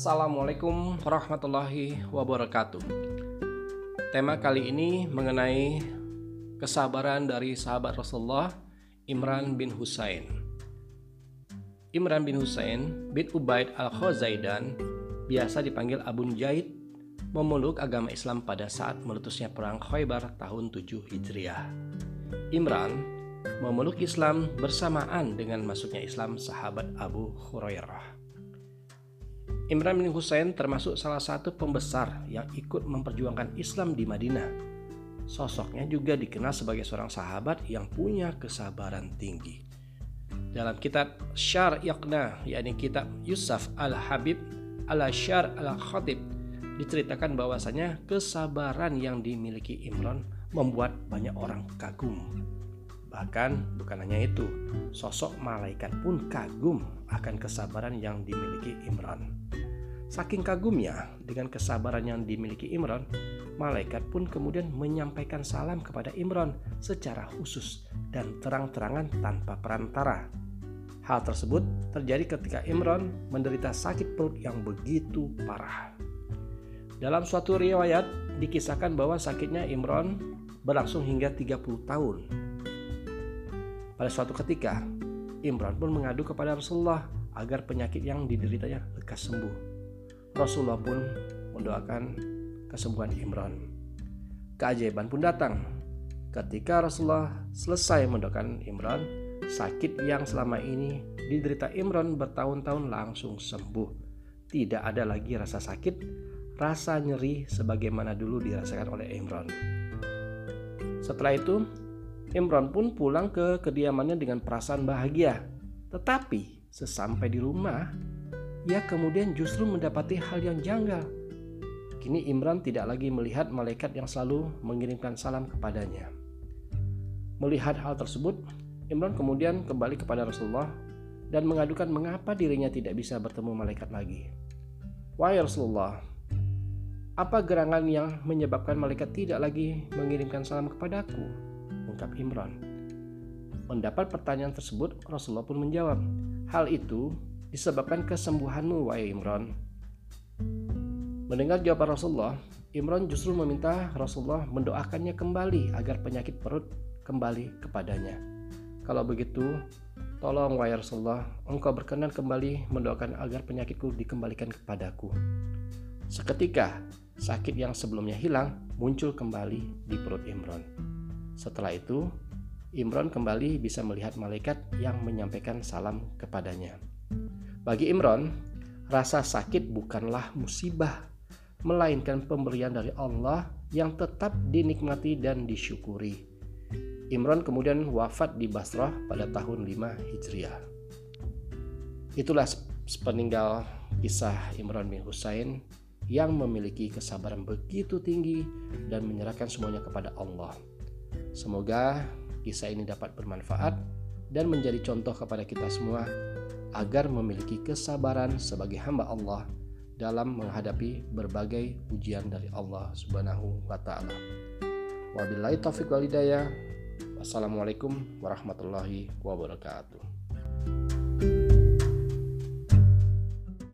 Assalamualaikum warahmatullahi wabarakatuh. Tema kali ini mengenai kesabaran dari sahabat Rasulullah Imran bin Husain. Imran bin Husain bin Ubaid al-Khazaidan biasa dipanggil Abu Jaid memeluk agama Islam pada saat meletusnya perang Khaybar tahun 7 Hijriah. Imran memeluk Islam bersamaan dengan masuknya Islam sahabat Abu Hurairah. Imran bin Husain termasuk salah satu pembesar yang ikut memperjuangkan Islam di Madinah. Sosoknya juga dikenal sebagai seorang sahabat yang punya kesabaran tinggi. Dalam kitab Syar Yaqna, yakni kitab Yusuf Al-Habib Al-Syar Al-Khatib, diceritakan bahwasanya kesabaran yang dimiliki Imran membuat banyak orang kagum. Bahkan bukan hanya itu, sosok malaikat pun kagum akan kesabaran yang dimiliki Imran. Saking kagumnya dengan kesabaran yang dimiliki Imran, malaikat pun kemudian menyampaikan salam kepada Imran secara khusus dan terang-terangan tanpa perantara. Hal tersebut terjadi ketika Imran menderita sakit perut yang begitu parah. Dalam suatu riwayat dikisahkan bahwa sakitnya Imran berlangsung hingga 30 tahun pada suatu ketika, Imran pun mengadu kepada Rasulullah agar penyakit yang dideritanya lekas sembuh. Rasulullah pun mendoakan kesembuhan Imran. Keajaiban pun datang. Ketika Rasulullah selesai mendoakan Imran, sakit yang selama ini diderita Imran bertahun-tahun langsung sembuh. Tidak ada lagi rasa sakit, rasa nyeri sebagaimana dulu dirasakan oleh Imran. Setelah itu, Imran pun pulang ke kediamannya dengan perasaan bahagia. Tetapi sesampai di rumah, ia kemudian justru mendapati hal yang janggal. Kini Imran tidak lagi melihat malaikat yang selalu mengirimkan salam kepadanya. Melihat hal tersebut, Imran kemudian kembali kepada Rasulullah dan mengadukan mengapa dirinya tidak bisa bertemu malaikat lagi. Wahai Rasulullah, apa gerangan yang menyebabkan malaikat tidak lagi mengirimkan salam kepadaku? Ungkap Imran. Mendapat pertanyaan tersebut, Rasulullah pun menjawab, Hal itu disebabkan kesembuhanmu, wahai Imran. Mendengar jawaban Rasulullah, Imran justru meminta Rasulullah mendoakannya kembali agar penyakit perut kembali kepadanya. Kalau begitu, tolong wahai Rasulullah, engkau berkenan kembali mendoakan agar penyakitku dikembalikan kepadaku. Seketika, sakit yang sebelumnya hilang muncul kembali di perut Imran. Setelah itu, Imran kembali bisa melihat malaikat yang menyampaikan salam kepadanya. Bagi Imran, rasa sakit bukanlah musibah, melainkan pemberian dari Allah yang tetap dinikmati dan disyukuri. Imran kemudian wafat di Basrah pada tahun 5 Hijriah. Itulah sepeninggal kisah Imran bin Husain yang memiliki kesabaran begitu tinggi dan menyerahkan semuanya kepada Allah. Semoga kisah ini dapat bermanfaat dan menjadi contoh kepada kita semua agar memiliki kesabaran sebagai hamba Allah dalam menghadapi berbagai ujian dari Allah Subhanahu wa taala. Wabillahi taufiq walhidayah. Wassalamualaikum warahmatullahi wabarakatuh.